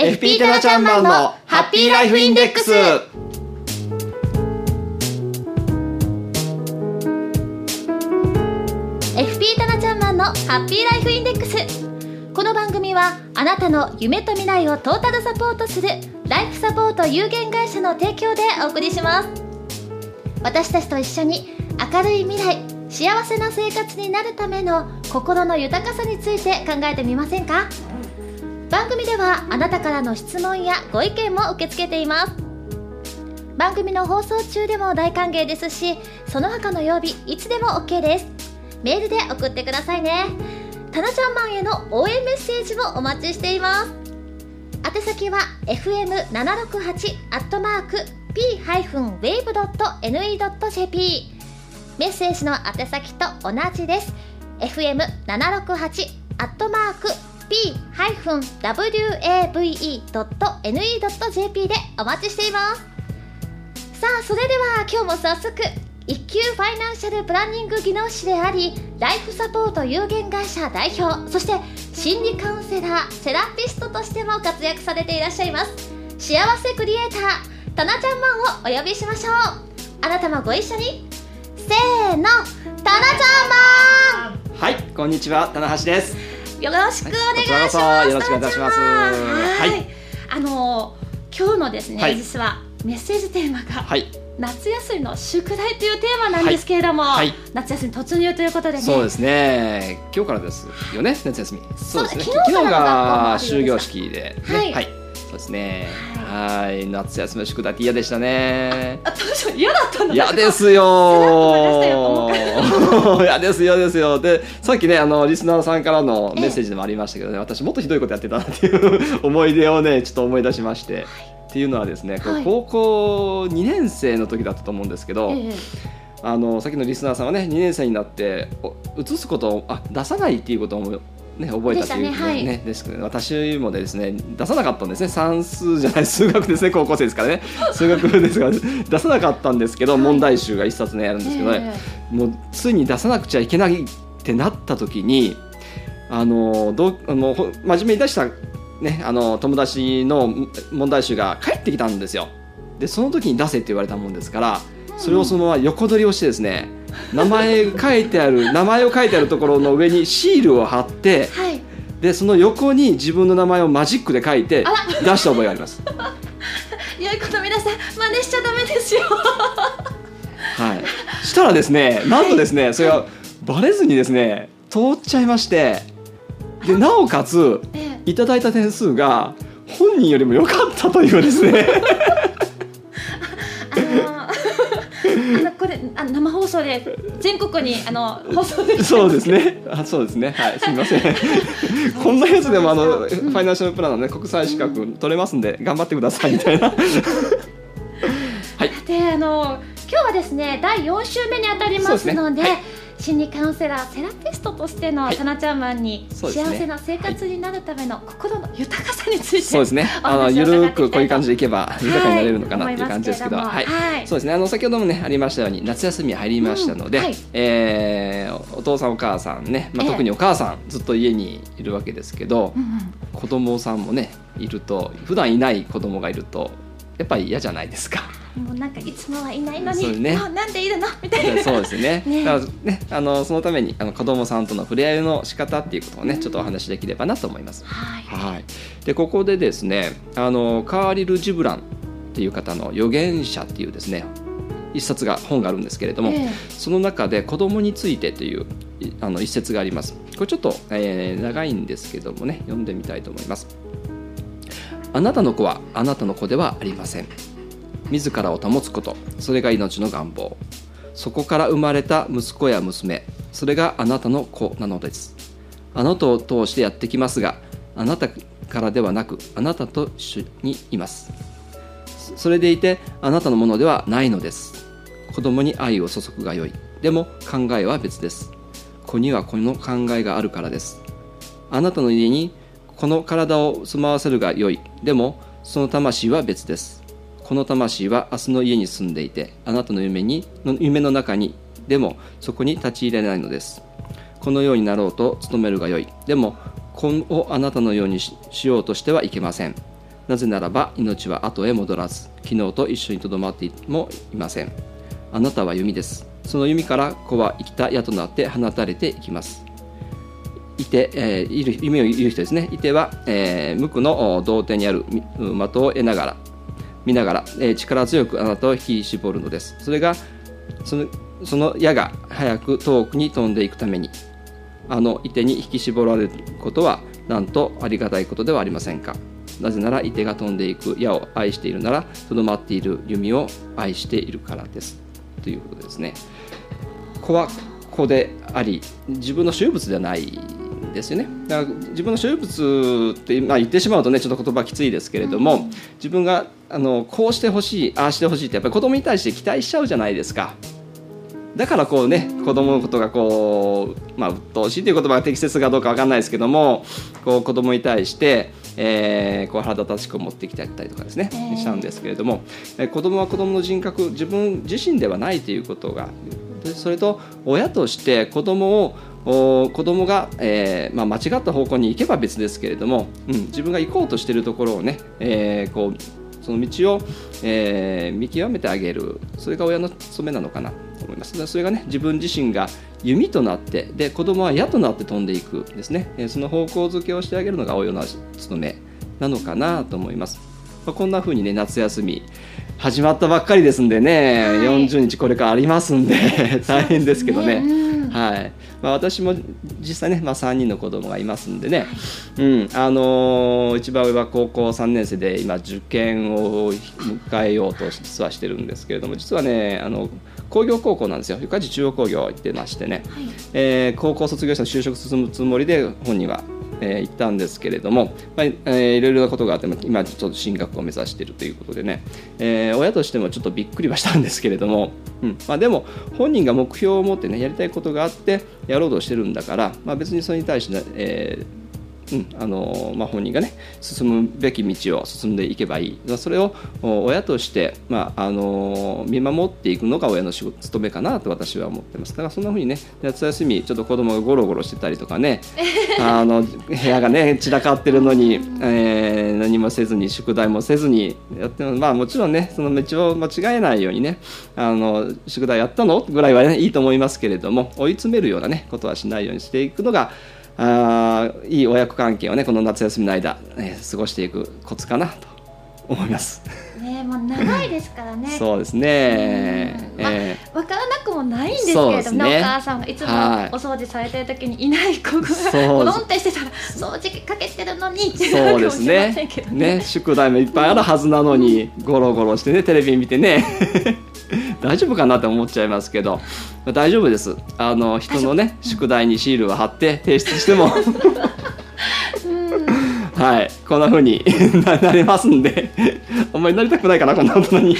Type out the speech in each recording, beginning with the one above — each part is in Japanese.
FP タナちゃんマンのハッピーライフインデックス。FP タナちゃんマンのハッピーライフインデックス。この番組はあなたの夢と未来をトータルサポートするライフサポート有限会社の提供でお送りします。私たちと一緒に明るい未来幸せな生活になるための心の豊かさについて考えてみませんか？番組ではあなたからの質問やご意見も受け付けています。番組の放送中でも大歓迎ですしその他の曜日いつでも OK です。メールで送ってくださいね。たなちゃんマンへの応援メッセージもお待ちしています。宛先は fm768 アットマーク p-wave.ne.jp メッセージの宛先と同じです。fm768 アットマーク p-wave.ne.jp でお待ちしています。さあそれでは今日も早速一級ファイナンシャルプランニング技能士でありライフサポート有限会社代表そして心理カウンセラーセラピストとしても活躍されていらっしゃいます幸せクリエイタータナちゃんマンをお呼びしましょう。あなたもご一緒に。せーのタナちゃんマン。はいこんにちは棚橋です。よろしくお願いします、はいよろしくお願いいたします。はい、はい。あの今日のですね、はい。実はメッセージテーマが、はい。夏休みの宿題というテーマなんですけれども、はい。はい。夏休み突入ということでね。そうですね。今日からですよね夏休み。そうですね。昨日が終業式でね。はい。そうですね。はい。夏休みの宿題って嫌でしたね。あ当初嫌だったんだ。嫌ですよ嫌ですよ嫌ですよ。でさっきねあのリスナーさんからのメッセージでもありましたけどね私もっとひどいことやってたなっていう思い出をねちょっと思い出しまして、っていうのはですね、はい。高校2年生の時だったと思うんですけど、ええ。あのさっきのリスナーさんはね2年生になってお移すことをあ出さないっていうことをもね、覚えたというでしたねはい。ねですけど私もですね出さなかったんですね。算数じゃない数学ですね高校生ですからね。数学ですから出さなかったんですけど、はい。問題集が一冊ねあるんですけどね、えもうついに出さなくちゃいけないってなった時にあのどうあのほ真面目に出した、ね、あの友達の問題集が返ってきたんですよ。でその時に出せって言われたもんですからそれをそのまま横取りをしてですね名前書いてある名前を書いてあるところの上にシールを貼ってえはい。でその横に自分の名前をマジックで書いてあ出した覚えがあります。良いこと皆さん真似しちゃダメですよ。はい、したらですねなんとですね、それがバレずにですね通っちゃいましてでなおかつえ。いただいた点数が本人よりも良かったというですねこれあの生放送で全国にあの 放送でそうですね。あそうですね。はい。すみません。こんなやつでもあの、ファイナンシャルプランのね国際資格取れますんで頑張ってくださいみたいな。であの今日はですね第4週目にあたりますのでね。はい心理カウンセラーセラピストとしてのはい。タナちゃんマンに幸せな生活になるための心の豊かさについてそうですね。おあのゆるくこういう感じでいけば豊かになれるのかなっていう感じです。けど、はい。そうですね。あの先ほどもねありましたように夏休み入りましたので、うえーお父さんお母さんね、まあ、ええ。特にお母さんずっと家にいるわけですけど、うんうん。子供さんもねいると普段いない子供がいるとやっぱり嫌じゃないですか。もうなんかいつもはいないのに、ね。なんでいるのみたいな。そうですね。ね。だからねあのそのためにあの子供さんとの触れ合いの仕方っていうことをねちょっとお話しできればなと思います。はい。はい、でここでですねあのカーリル・ジブランっていう方の「預言者」っていうですね一冊が本があるんですけれども、ええ。その中で子供についてといういあの一節があります。これちょっと、えー長いんですけどもね読んでみたいと思いますあなたの子はあなたの子ではありません自らを保つこと。それが命の願望。そこから生まれた息子や娘。それがあなたの子なのです。あなたを通してやってきますがあなたからではなくあなたと一緒にいます。それでいてあなたのものではないのです。子供に愛を注ぐがよい。でも考えは別です。子にはこの考えがあるからです。あなたの家にこの体を住まわせるがよい。でもその魂は別です。この魂は明日の家に住んでいてあなたの夢にの夢の中にでもそこに立ち入れないのです。このようになろうと努めるがよい。でもこをあなたのようにしようとしてはいけません。なぜならば命は後へ戻らず昨日と一緒にとどまってもいません。あなたは弓です。その弓から子は生きた矢となって放たれていきます。いて、えー、いる弓をいる人ですね。いては、えー、無垢の童貞にある的を得ながら見ながら、えー、力強くあなたを引き絞るのです。それがそのその矢が早く遠くに飛んでいくためにあの射手に引き絞られることはなんとありがたいことではありませんか。なぜなら射手が飛んでいく矢を愛しているならとどまっている弓を愛しているからです。ということですね。子は子であり自分の所有物ではないですよね。だから自分の所有物って、まあ、言ってしまうとねちょっと言葉きついですけれども、自分があのこうしてほしいああしてほしいってやっぱり子供に対して期待しちゃうじゃないですか。だからこうね子供のことがこうまあ鬱陶しいという言葉が適切かどうか分かんないですけどもこう子供に対してえー、こう腹立たしく持ってきたりとかですね、えー、したんですけれども、えー、子供は子供の人格自分自身ではないということがそれと親として子供を子供が、えーまあ、間違った方向に行けば別ですけれども、うん、自分が行こうとしているところをね、えー、こうその道を、えー、見極めてあげるそれが親の務めなのかなと思います。それがね自分自身が弓となってで子供は矢となって飛んでいくですね、えー、その方向づけをしてあげるのが親の務めなのかなと思います、まあ、こんな風にね夏休み始まったばっかりですんでね、はい、40日これからありますんで 大変ですけどね、はい。まあ、私も実際ね、まあ、3人の子供がいますんでね、うん。あのー、一番上は高校3年生で今受験を迎えようと実はしてるんですけれども実はねあの工業高校なんですよ、ゆかじ中央工業行ってましてね、はい、えー、高校卒業したら就職進むつもりで本人はえー、行ったんですけれども、まあえー、いろいろなことがあって今ちょっと進学を目指しているということでね、えー、親としてもちょっとびっくりはしたんですけれども、うんまあ、でも本人が目標を持ってねやりたいことがあってやろうとしてるんだから、まあ、別にそれに対して、えーうんあのまあ、本人がね進むべき道を進んでいけばいい。それを親として、まあ、あの見守っていくのが親の仕事務めかなと私は思ってます。だからそんなふうにね夏休みちょっと子供がゴロゴロしてたりとかね あの部屋がね散らかってるのに、えー、何もせずに宿題もせずにやってまあもちろんねその道を間違えないようにねあの宿題やったのぐらいは、ね、いいと思いますけれども追い詰めるようなねことはしないようにしていくのがあいい親子関係をねこの夏休みの間、えー、過ごしていくコツかなと思います。ねもう長いですからね。そうですね。まあ、えー、分からなくもないんですけれども、ね、お母さんがいつもお掃除されてる時にいない子がコロンってしてたら掃除かけてるのにってそうですね。ね宿題もいっぱいあるはずなのにゴロゴロしてねテレビ見てね。大丈夫かなって思っちゃいますけど。大丈夫です。あの人のね宿題にシールを貼って提出しても。はい。こんなふうに なれますんで。あんまりなりたくないかなこんな大人に。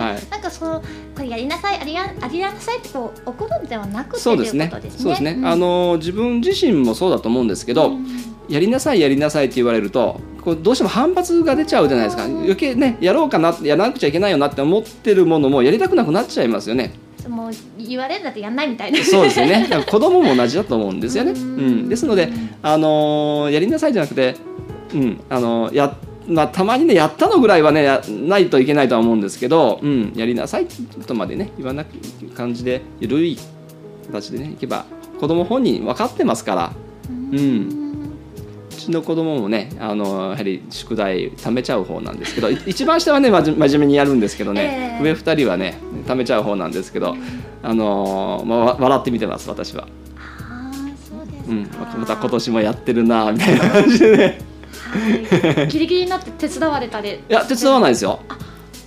はい、なんかそうこれやりなさいありやありなさいって怒るんではなくてそうですね。そうですね、うん、あの自分自身もそうだと思うんですけど、うん、やりなさいやりなさいって言われるとこうどうしても反発が出ちゃうじゃないですか。余計ねやろうかなやらなくちゃいけないよなって思ってるものもやりたくなくなっちゃいますよね。もう言われるんだってやんないみたいな。そうですよね。子供も同じだと思うんですよね。うん、ですので、あのー、やりなさいじゃなくて、うんあのー、やまあ、たまにねやったのぐらいはねやないといけないとは思うんですけど、うん、やりなさいとまでね言わなく感じで緩い形でねいけば子供本人分かってますから。うんちの子供もねあのやはり宿題貯めちゃう方なんですけど一番下はね真面目にやるんですけどね、えー、上2人はね貯めちゃう方なんですけど、あのまあ、笑って見てます私は。あそうですうん、また今年もやってるなみたいな感じでね。はい、ギリギリになって手伝われたりいや手伝わないですよ。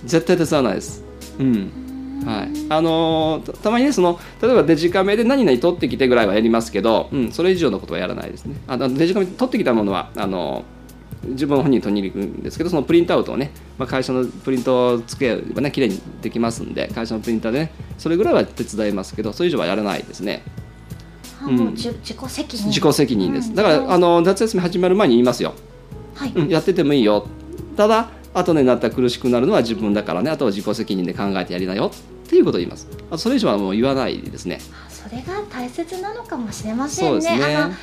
絶対手伝わないです。うんはい。あのー、たまにねその例えばデジカメで何々取ってきてぐらいはやりますけど、うん、それ以上のことはやらないですね。あデジカメ取ってきたものはあのー、自分本人取りに行くんですけどそのプリントアウトをね、まあ、会社のプリントをつけばね綺麗にできますんで会社のプリンターでねそれぐらいは手伝いますけどそれ以上はやらないですね。うん、自己責任。自己責任です、だからあの夏休み始まる前に言いますよ、はい。うん、やっててもいいよ。ただ後になったら苦しくなるのは自分だからね。あとは自己責任で考えてやりなよっていうことを言います。それ以上はもう言わないですね。それが大切なのかもしれませんね、ね、あの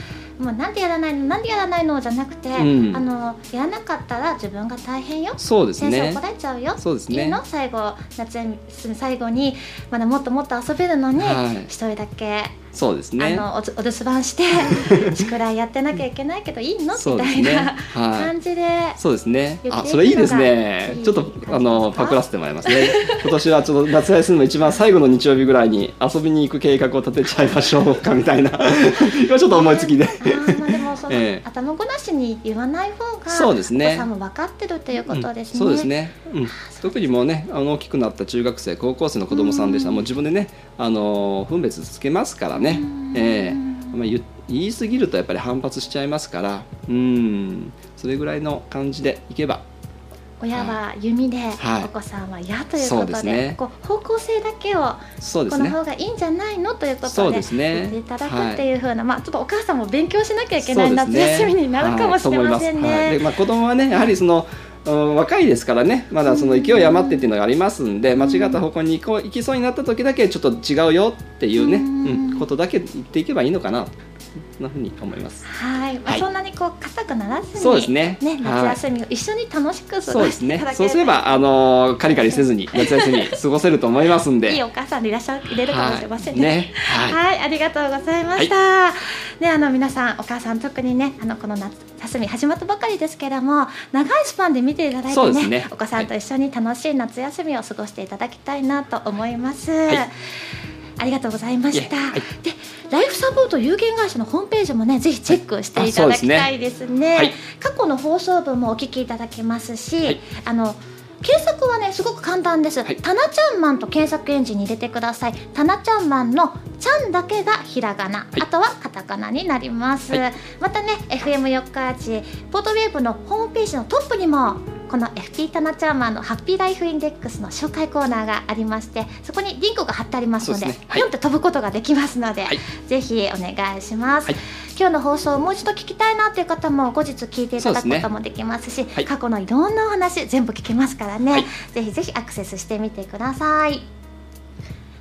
もうなんでやらないの？なんでやらないの？じゃなくて、うん。あのやらなかったら自分が大変よ。そうですね。先生怒られちゃうよ。そうですね。いいの？最後夏休み最後にまだもっともっと遊べるのに一、はい。人だけ、そうですね。あのおつお留守番して 宿題やってなきゃいけないけどいいの？みたいなはい。感じで、そうですね。あそれいいですね。ちょっとあのパクらせてもらいますね。今年はちょっと夏休みの一番最後の日曜日ぐらいに遊びに行く計画を立てちゃいましょうかみたいな。今ちょっと思いつきで。あーまあでもその、ええ。頭ごなしに言わない方がそうですね。お子さんも分かってるということですね。うんそうですね、うん、特にもうねあの大きくなった中学生高校生の子供さんでしたら、うん。もう自分でねあの分別つけますからねうん、ええ。まあ、言言い過ぎるとやっぱり反発しちゃいますから。うん。それぐらいの感じでいけば。親は弓で、はい。お子さんは矢というそことでね。こう方向性だけをそうですね。この方がいいんじゃないのということでですね。言っていただくっていうふうな、まあちょっとお母さんも勉強しなきゃいけない夏休みになるかもしれませんはい。と思います。はい。まあ、子供はねやはりその、うん若いですからね。まだその勢い余ってっていうのがありますんで間違った方向に行こう行きそうになった時だけちょっと違うよっていうね、ううんんことだけ言っていけばいいのかななふうに思います。はい、まあ、はい。そんなにこう硬くならずにそうですね。はい。夏休みを一緒に楽しく過そうですねごしていただ。けそうすればあのーカリカリせずに 夏休み過ごせると思いますんで。いいお母さんでいらっしゃれるかもしれませんね。はい、ありがとうございました。ね、あの皆さん、お母さん特にね、あのこの夏休み始まったばかりですけども、長いスパンで見ていただいてね、ね。お子さんと一緒に楽しい夏休みを過ごしていただきたいなと思います。い。ありがとうございました。はい。で、ライフサポート有限会社のホームページもね、ぜひチェックしていただきたいですね。はい。過去の放送分もお聞きいただけますし、はい。あの検索はねすごく簡単です。はい。タナちゃんマンと検索エンジンに入れてください。タナちゃんマンのちゃんだけがひらがな、い。あとはカタカナになります。はい。またね FM 四日市ポートウェーブのホームページのトップにもこの FP タナちゃんマンのハッピーライフインデックスの紹介コーナーがありましてそこにリンクが貼ってありますのでですね。はい。読んで飛ぶことができますので、はい。ぜひお願いします、はい今日の放送をもう一度聞きたいなという方も後日聞いていただくこともできますしはい。過去のいろんなお話全部聞けますからね、はい。ぜひぜひアクセスしてみてください。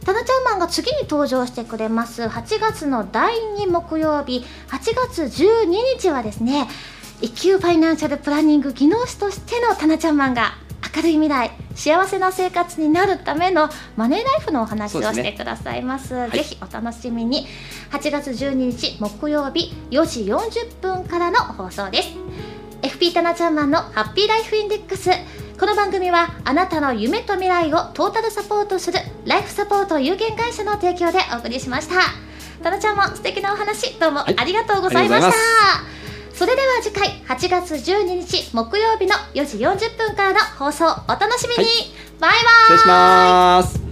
タナちゃんマンが次に登場してくれます。8月の第2木曜日。8月12日はですね一級ファイナンシャルプランニング技能士としてのタナちゃんマンが明るい未来幸せな生活になるためのマネーライフのお話をしてくださいます。いぜひお楽しみに。8月12日木曜日4時40分からの放送です。FP タナちゃんマンのハッピーライフインデックス。この番組はあなたの夢と未来をトータルサポートするライフサポート有限会社の提供でお送りしました。タナちゃんも素敵なお話どうもはい。ありがとうございました、ありがとうございそれでは次回8月12日木曜日の4時40分からの放送お楽しみに、はい。バイバイ。失礼します。